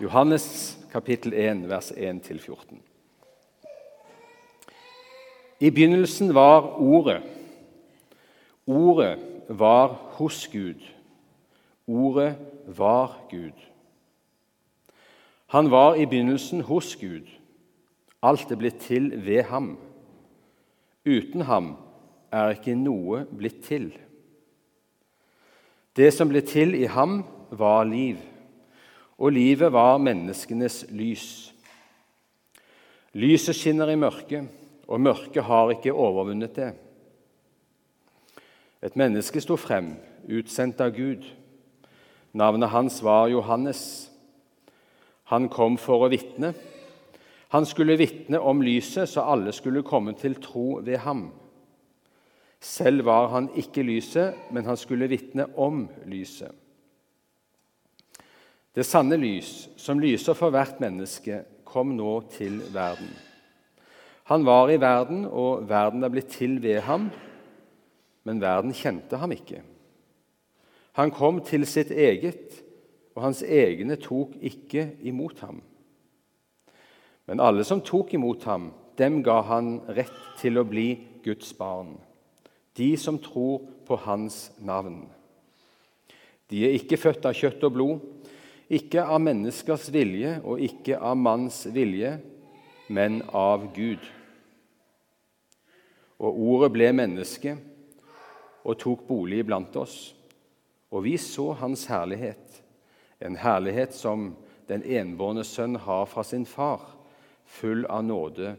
Johannes kapittel 1, vers 1-14. I begynnelsen var Ordet. Ordet var hos Gud. Ordet var Gud. Han var i begynnelsen hos Gud. Alt er blitt til ved ham. Uten ham er ikke noe blitt til. Det som ble til i ham, var liv, og livet var menneskenes lys. Lyset skinner i mørket, og mørket har ikke overvunnet det. Et menneske sto frem, utsendt av Gud. Navnet hans var Johannes. Han kom for å vitne. Han skulle vitne om lyset, så alle skulle komme til tro ved ham. Selv var han ikke lyset, men han skulle vitne om lyset. Det sanne lys, som lyser for hvert menneske, kom nå til verden. Han var i verden, og verden er blitt til ved ham, men verden kjente ham ikke. Han kom til sitt eget, og hans egne tok ikke imot ham. Men alle som tok imot ham, dem ga han rett til å bli Guds barn, de som tror på hans navn. De er ikke født av kjøtt og blod, ikke av menneskers vilje og ikke av manns vilje, men av Gud. Og ordet ble menneske og tok bolig blant oss. Og vi så hans herlighet, en herlighet som den enbårne sønn har fra sin far, full av nåde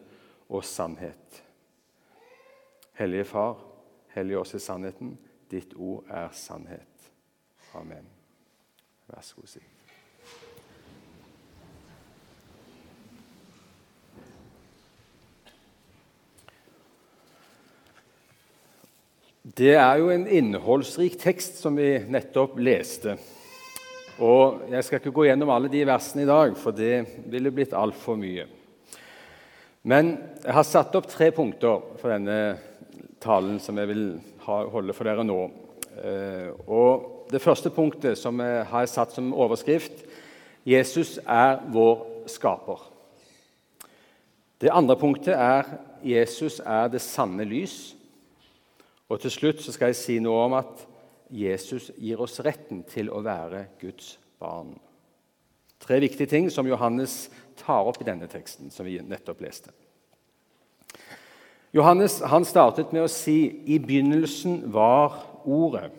og sannhet. Hellige Far, hellige oss i sannheten. Ditt ord er sannhet. Amen. Vær så god, Siv. Det er jo en innholdsrik tekst som vi nettopp leste. Og Jeg skal ikke gå gjennom alle de versene i dag, for det ville blitt altfor mye. Men jeg har satt opp tre punkter for denne talen som jeg vil holde for dere nå. Eh, og Det første punktet som jeg har satt som overskrift Jesus er vår skaper. Det andre punktet er Jesus er det sanne lys. Og til slutt så skal jeg si noe om at Jesus gir oss retten til å være Guds barn. Tre viktige ting som Johannes tar opp i denne teksten, som vi nettopp leste. Johannes han startet med å si 'I begynnelsen var Ordet'.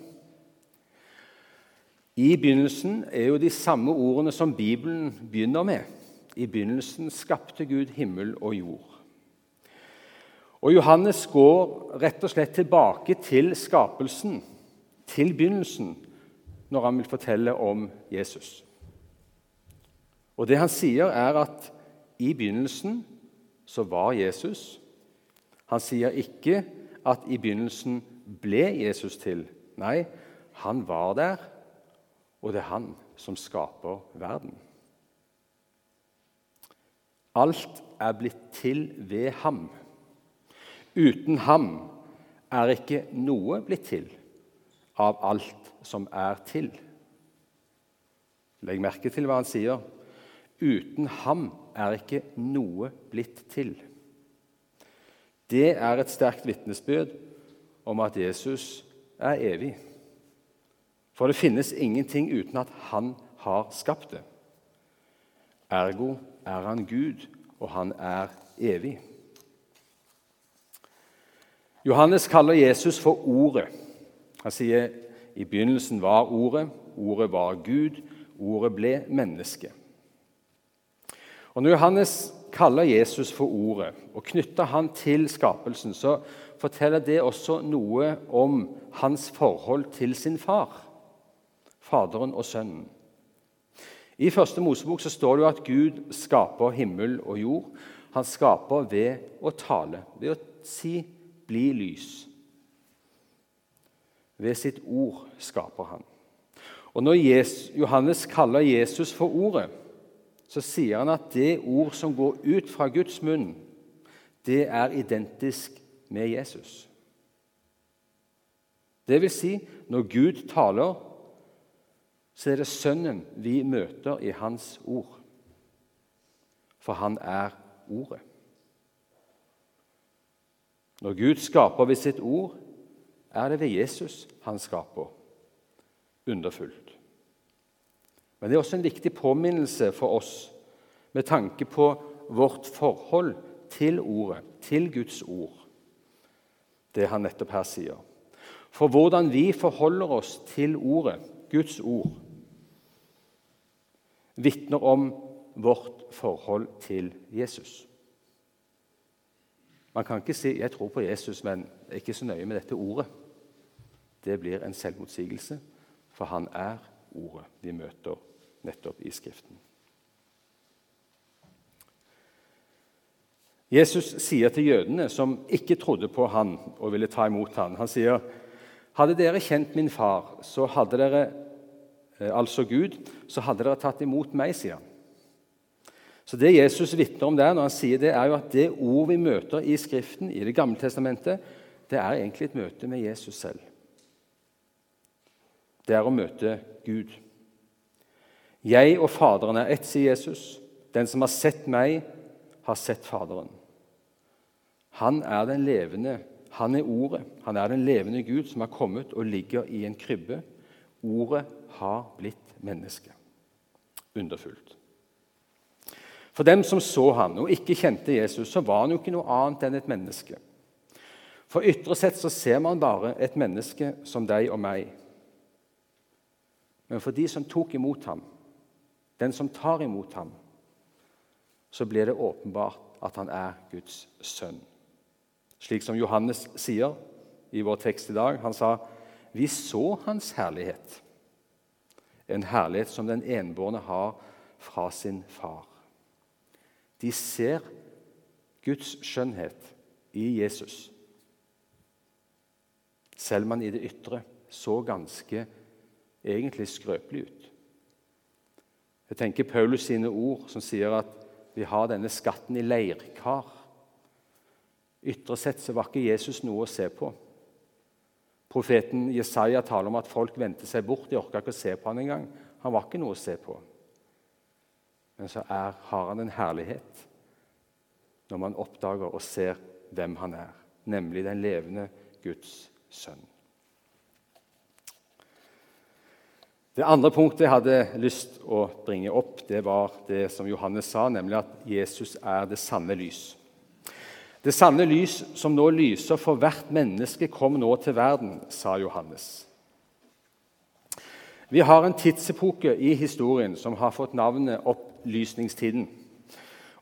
I begynnelsen er jo de samme ordene som Bibelen begynner med. I begynnelsen skapte Gud himmel og jord. Og Johannes går rett og slett tilbake til skapelsen, til begynnelsen, når han vil fortelle om Jesus. Og Det han sier, er at i begynnelsen så var Jesus. Han sier ikke at i begynnelsen ble Jesus til. Nei, han var der, og det er han som skaper verden. Alt er blitt til ved ham. Uten ham er ikke noe blitt til av alt som er til. Legg merke til hva han sier. Uten ham er ikke noe blitt til. Det er et sterkt vitnesbyrd om at Jesus er evig. For det finnes ingenting uten at han har skapt det. Ergo er han Gud, og han er evig. Johannes kaller Jesus for Ordet. Han sier i begynnelsen var Ordet, Ordet var Gud, Ordet ble menneske. Og Når Johannes kaller Jesus for Ordet og knytter han til skapelsen, så forteller det også noe om hans forhold til sin far, Faderen og Sønnen. I første Mosebok så står det jo at Gud skaper himmel og jord. Han skaper ved å tale, ved å si 'bli lys'. Ved sitt ord skaper han. Og Når Johannes kaller Jesus for Ordet, så sier han at det ord som går ut fra Guds munn, det er identisk med Jesus. Det vil si, når Gud taler, så er det Sønnen vi møter i Hans ord. for han er Ordet. Når Gud skaper ved sitt ord, er det ved Jesus han skaper. Underfullt. Men det er også en viktig påminnelse for oss med tanke på vårt forhold til Ordet, til Guds ord, det han nettopp her sier. For hvordan vi forholder oss til Ordet, Guds ord, vitner om vårt forhold til Jesus. Man kan ikke si 'jeg tror på Jesus, men jeg er ikke så nøye med dette ordet'. Det blir en selvmotsigelse, for han er ordet vi møter nettopp i Skriften. Jesus sier til jødene som ikke trodde på han og ville ta imot han, han sier, 'Hadde dere kjent min far, så hadde dere, eh, altså Gud, så hadde dere tatt imot meg', sier han. Så Det Jesus vitner om der, når han sier det, er jo at det ord vi møter i Skriften, i Det gamle testamentet, det er egentlig et møte med Jesus selv. Det er å møte Gud. Jeg og Faderen er ett, sier Jesus. Den som har sett meg, har sett Faderen. Han er den levende, han er Ordet. Han er den levende Gud som har kommet og ligger i en krybbe. Ordet har blitt menneske. Underfullt. For dem som så han og ikke kjente Jesus, så var han jo ikke noe annet enn et menneske. For ytre sett så ser man bare et menneske som deg og meg. Men for de som tok imot ham, den som tar imot ham, så blir det åpenbart at han er Guds sønn. Slik som Johannes sier i vår tekst i dag. Han sa, 'Vi så hans herlighet', en herlighet som den enbårne har fra sin far. De ser Guds skjønnhet i Jesus, selv om han i det ytre så ganske egentlig skrøpelig ut. Jeg tenker Paulus sine ord som sier at vi har denne skatten i leirkar. Ytre sett så var ikke Jesus noe å se på. Profeten Jesaja taler om at folk vendte seg bort. De orka ikke å se på han engang. Han var ikke noe å se på. Men så er, har han en herlighet når man oppdager og ser hvem han er, nemlig den levende Guds sønn. Det andre punktet jeg hadde lyst å bringe opp, det var det som Johannes sa, nemlig at Jesus er det sanne lys. Det sanne lys som nå lyser for hvert menneske, kom nå til verden, sa Johannes. Vi har en tidsepoke i historien som har fått navnet opplysningstiden.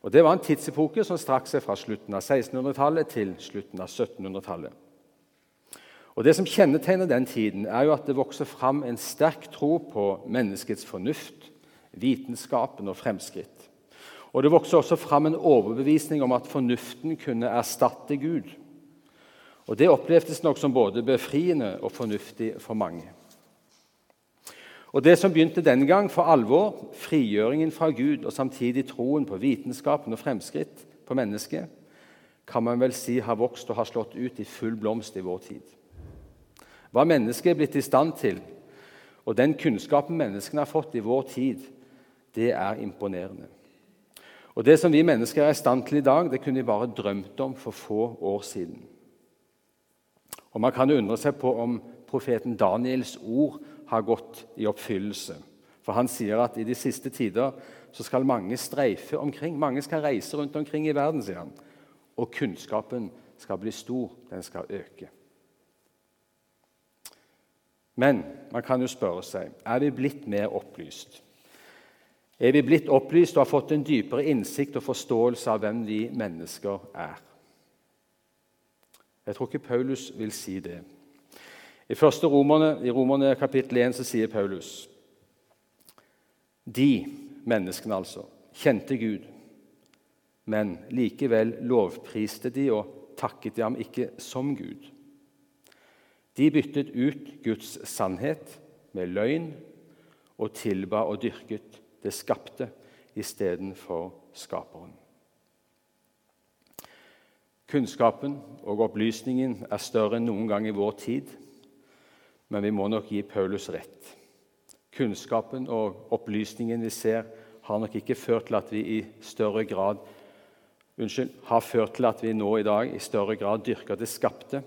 Og Det var en tidsepoke som strakk seg fra slutten av 1600-tallet til slutten av 1700-tallet. Og Det som kjennetegner den tiden, er jo at det vokser fram en sterk tro på menneskets fornuft, vitenskapen og fremskritt. Og Det vokser også fram en overbevisning om at fornuften kunne erstatte Gud. Og Det opplevdes nok som både befriende og fornuftig for mange. Og Det som begynte den gang for alvor, frigjøringen fra Gud og samtidig troen på vitenskapen og fremskritt på mennesket, kan man vel si har vokst og har slått ut i full blomst i vår tid. Hva mennesket er blitt i stand til, og den kunnskapen menneskene har fått i vår tid, det er imponerende. Og Det som vi mennesker er i stand til i dag, det kunne vi bare drømt om for få år siden. Og Man kan undre seg på om profeten Daniels ord har gått i oppfyllelse. For han sier at i de siste tider så skal mange streife omkring. Mange skal reise rundt omkring i verden, sier han. Og kunnskapen skal bli stor. Den skal øke. Men man kan jo spørre seg er vi blitt mer opplyst. Er vi blitt opplyst og har fått en dypere innsikt og forståelse av hvem vi mennesker er? Jeg tror ikke Paulus vil si det. I første romerne, i Romerne kapittel 1 så sier Paulus De menneskene, altså, kjente Gud, men likevel lovpriste de og takket de ham ikke som Gud. De byttet ut Guds sannhet med løgn og tilba og dyrket det skapte istedenfor skaperen. Kunnskapen og opplysningen er større enn noen gang i vår tid. Men vi må nok gi Paulus rett. Kunnskapen og opplysningen vi ser, har nok ikke ført til at vi i større grad unnskyld, har ført til at vi nå i dag i større grad dyrker det skapte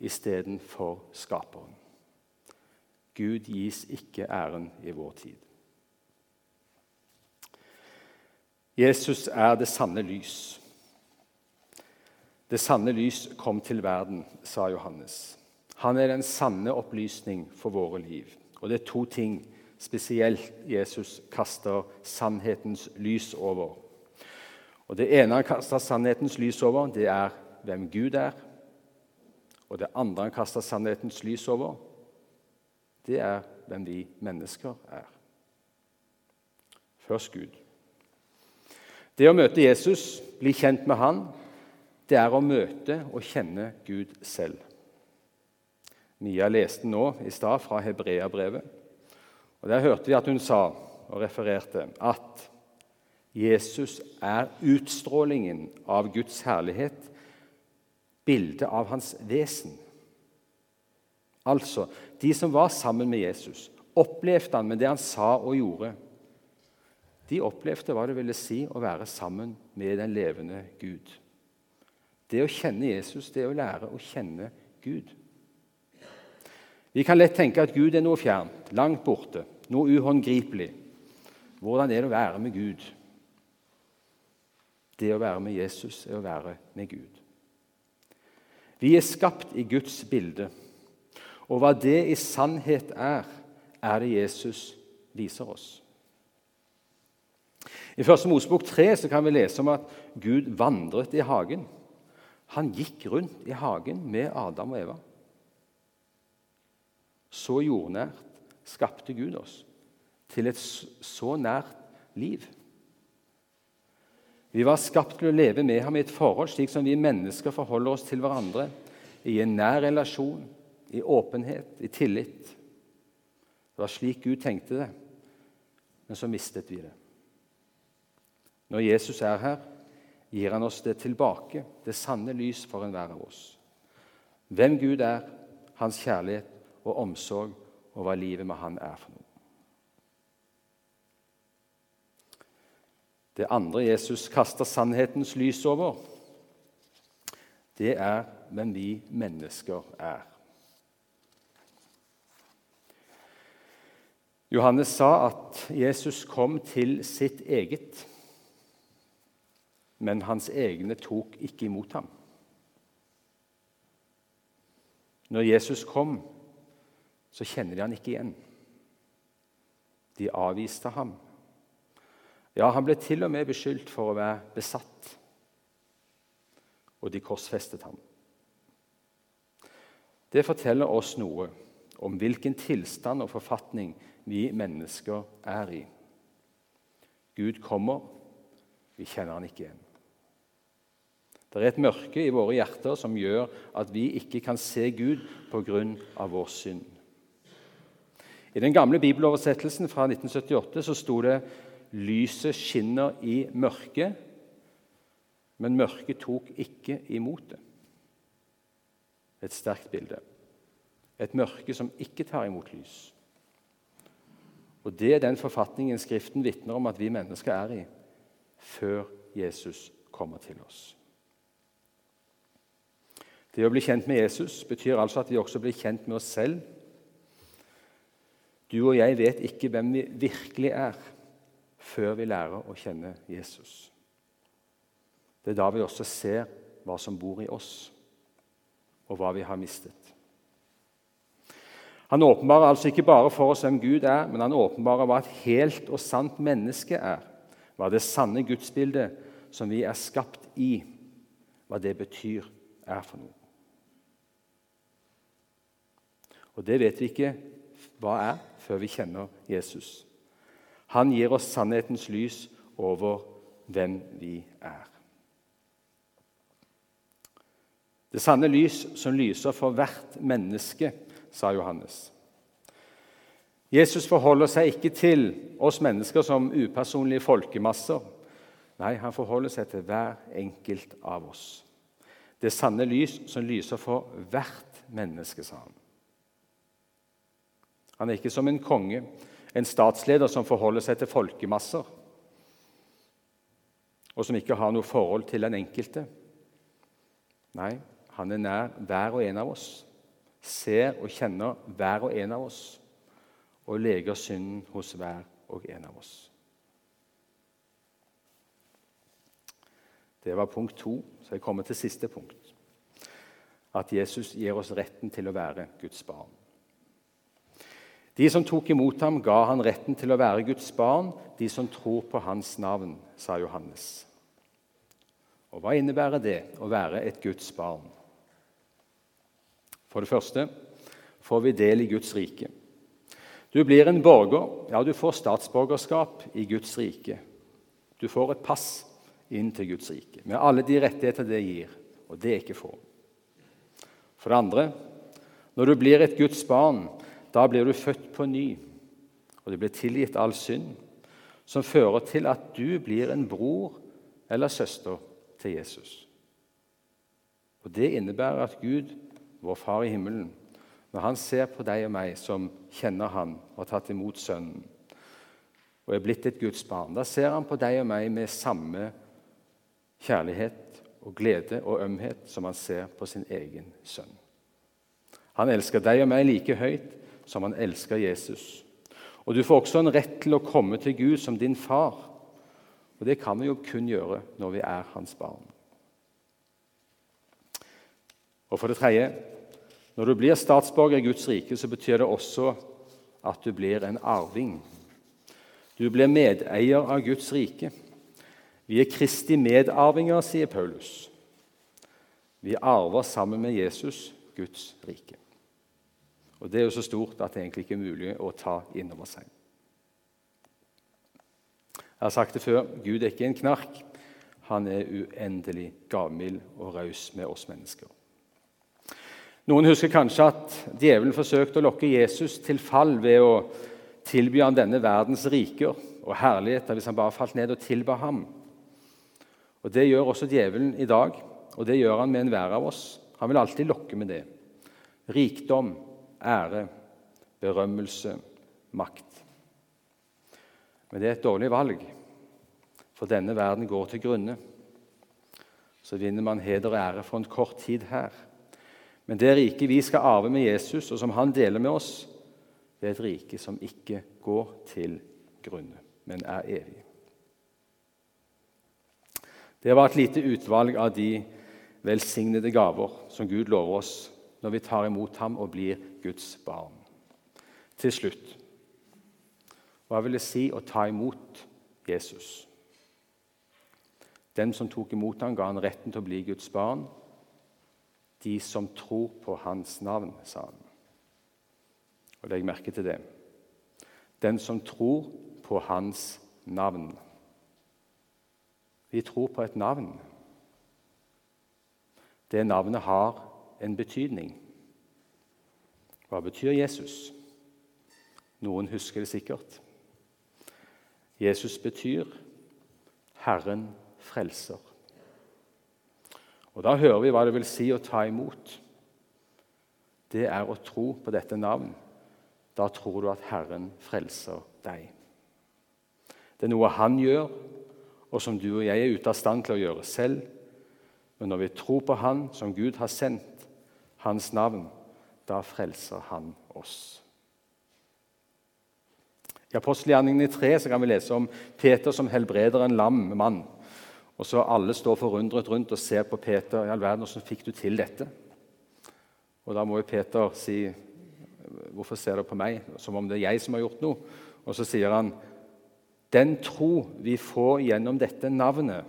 istedenfor skaperen. Gud gis ikke æren i vår tid. Jesus er det sanne lys. Det sanne lys kom til verden, sa Johannes. Han er den sanne opplysning for våre liv. Og det er to ting spesielt Jesus kaster sannhetens lys over. Og Det ene han kaster sannhetens lys over, det er hvem Gud er. Og det andre han kaster sannhetens lys over, det er hvem vi mennesker er. Først Gud. Det å møte Jesus, bli kjent med han, det er å møte og kjenne Gud selv. Mia leste nå i stad fra Hebreabrevet. Og Der hørte vi at hun sa og refererte at Jesus er utstrålingen av Guds herlighet, bildet av hans vesen. Altså, de som var sammen med Jesus, opplevde han med det han sa og gjorde. De opplevde hva det ville si å være sammen med den levende Gud. Det å kjenne Jesus, det å lære å kjenne Gud. Vi kan lett tenke at Gud er noe fjernt, langt borte, noe uhåndgripelig. Hvordan er det å være med Gud? Det å være med Jesus er å være med Gud. Vi er skapt i Guds bilde, og hva det i sannhet er, er det Jesus viser oss. I 1. Mosebok 3 kan vi lese om at Gud vandret i hagen. Han gikk rundt i hagen med Adam og Eva. Så jordnært skapte Gud oss til et så nært liv. Vi var skapt til å leve med ham i et forhold slik som vi mennesker forholder oss til hverandre, i en nær relasjon, i åpenhet, i tillit. Det var slik Gud tenkte det, men så mistet vi det. Når Jesus er her, gir han oss det tilbake, det sanne lys for enhver av oss. Hvem Gud er, hans kjærlighet og omsorg, og hva livet med Han er for noe. Det andre Jesus kaster sannhetens lys over, det er hvem vi mennesker er. Johannes sa at Jesus kom til sitt eget, men hans egne tok ikke imot ham. Når Jesus kom, så kjenner de han ikke igjen. De avviste ham. Ja, han ble til og med beskyldt for å være besatt, og de korsfestet ham. Det forteller oss noe om hvilken tilstand og forfatning vi mennesker er i. Gud kommer, vi kjenner han ikke igjen. Det er et mørke i våre hjerter som gjør at vi ikke kan se Gud pga. vår synd. I den gamle bibeloversettelsen fra 1978 så sto det Lyset skinner i mørket, men mørket tok ikke imot det. Et sterkt bilde. Et mørke som ikke tar imot lys. Og Det er den forfatningen Skriften vitner om at vi mennesker er i før Jesus kommer til oss. Det å bli kjent med Jesus betyr altså at vi også blir kjent med oss selv. Du og jeg vet ikke hvem vi virkelig er før vi lærer å kjenne Jesus. Det er da vi også ser hva som bor i oss, og hva vi har mistet. Han åpenbarer altså ikke bare for oss hvem Gud er, men han åpenbarer hva et helt og sant menneske er, hva det sanne gudsbildet som vi er skapt i, hva det betyr, er for noe. Og det vet vi ikke hva er før vi kjenner Jesus. Han gir oss sannhetens lys over hvem vi er. Det sanne lys som lyser for hvert menneske, sa Johannes. Jesus forholder seg ikke til oss mennesker som upersonlige folkemasser. Nei, han forholder seg til hver enkelt av oss. Det sanne lys som lyser for hvert menneske, sa han. Han er ikke som en konge en statsleder som forholder seg til folkemasser. og som ikke har noe forhold til den enkelte. Nei, han er nær hver og en av oss, ser og kjenner hver og en av oss og leger synden hos hver og en av oss. Det var punkt to, så jeg kommer til siste punkt. At Jesus gir oss retten til å være Guds barn. De som tok imot ham, ga han retten til å være Guds barn, de som tror på hans navn, sa Johannes. Og Hva innebærer det å være et Guds barn? For det første får vi del i Guds rike. Du blir en borger, ja, du får statsborgerskap i Guds rike. Du får et pass inn til Guds rike med alle de rettigheter det gir, og det er ikke få. For det andre, når du blir et Guds barn, da blir du født på ny, og du blir tilgitt all synd, som fører til at du blir en bror eller søster til Jesus. Og Det innebærer at Gud, vår Far i himmelen, når han ser på deg og meg som kjenner han og har tatt imot Sønnen, og er blitt et Guds barn, da ser han på deg og meg med samme kjærlighet og glede og ømhet som han ser på sin egen sønn. Han elsker deg og meg like høyt som han elsker Jesus. Og Du får også en rett til å komme til Gud som din far. Og Det kan vi jo kun gjøre når vi er hans barn. Og for det tredje når du blir statsborger i Guds rike, så betyr det også at du blir en arving. Du blir medeier av Guds rike. Vi er Kristi medarvinger, sier Paulus. Vi arver sammen med Jesus Guds rike. Og Det er jo så stort at det egentlig ikke er mulig å ta inn over seg. Jeg har sagt det før Gud er ikke en knark. Han er uendelig gavmild og raus med oss mennesker. Noen husker kanskje at djevelen forsøkte å lokke Jesus til fall ved å tilby ham denne verdens riker og herligheter hvis han bare falt ned og tilba ham. Og Det gjør også djevelen i dag, og det gjør han med enhver av oss. Han vil alltid lokke med det. Rikdom, ære, berømmelse, makt. Men det er et dårlig valg, for denne verden går til grunne. Så vinner man heder og ære for en kort tid her. Men det riket vi skal arve med Jesus, og som han deler med oss, det er et rike som ikke går til grunne, men er evig. Det var et lite utvalg av de velsignede gaver som Gud lover oss når vi tar imot ham og blir Guds barn. Til slutt hva vil det si å ta imot Jesus? Den som tok imot ham, ga han retten til å bli Guds barn. De som tror på hans navn, sa han. Og Legg merke til det. Den som tror på hans navn. Vi tror på et navn. Det navnet har en betydning. Hva betyr Jesus? Noen husker det sikkert. Jesus betyr 'Herren frelser'. Og Da hører vi hva det vil si å ta imot. Det er å tro på dette navn. Da tror du at Herren frelser deg. Det er noe Han gjør, og som du og jeg er ute av stand til å gjøre selv. Men når vi tror på Han som Gud har sendt, hans navn, da frelser han oss. I apostelgjerningene 3 så kan vi lese om Peter som helbreder en lam mann. Og så Alle står forundret rundt og ser på Peter. i all verden, 'Hvordan fikk du til dette?' Og Da må jo Peter si, 'Hvorfor ser dere på meg?' Som om det er jeg som har gjort noe. Og så sier han, 'Den tro vi får gjennom dette navnet,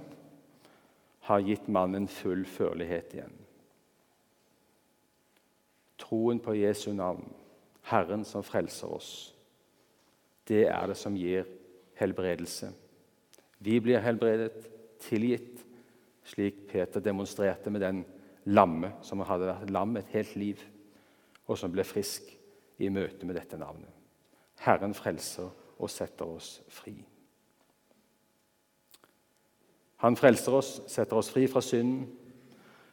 har gitt mannen full førlighet igjen.' Troen på Jesu navn, Herren som frelser oss, det er det som gir helbredelse. Vi blir helbredet, tilgitt, slik Peter demonstrerte med den lamme som hadde vært lam et helt liv, og som ble frisk i møte med dette navnet. Herren frelser og setter oss fri. Han frelser oss, setter oss fri fra synden,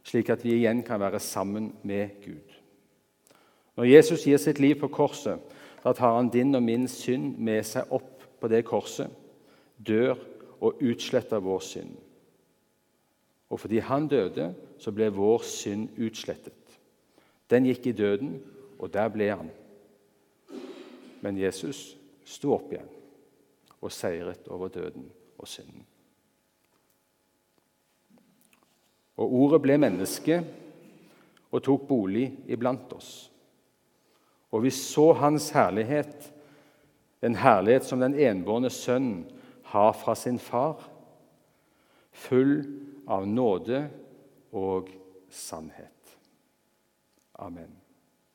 slik at vi igjen kan være sammen med Gud. Når Jesus gir sitt liv på korset, da tar han din og min synd med seg opp på det korset, dør og utsletter vår synd. Og fordi han døde, så ble vår synd utslettet. Den gikk i døden, og der ble han. Men Jesus sto opp igjen og seiret over døden og synden. Og ordet ble menneske og tok bolig iblant oss. Og vi så Hans herlighet, en herlighet som den enbårne sønn har fra sin far, full av nåde og sannhet. Amen.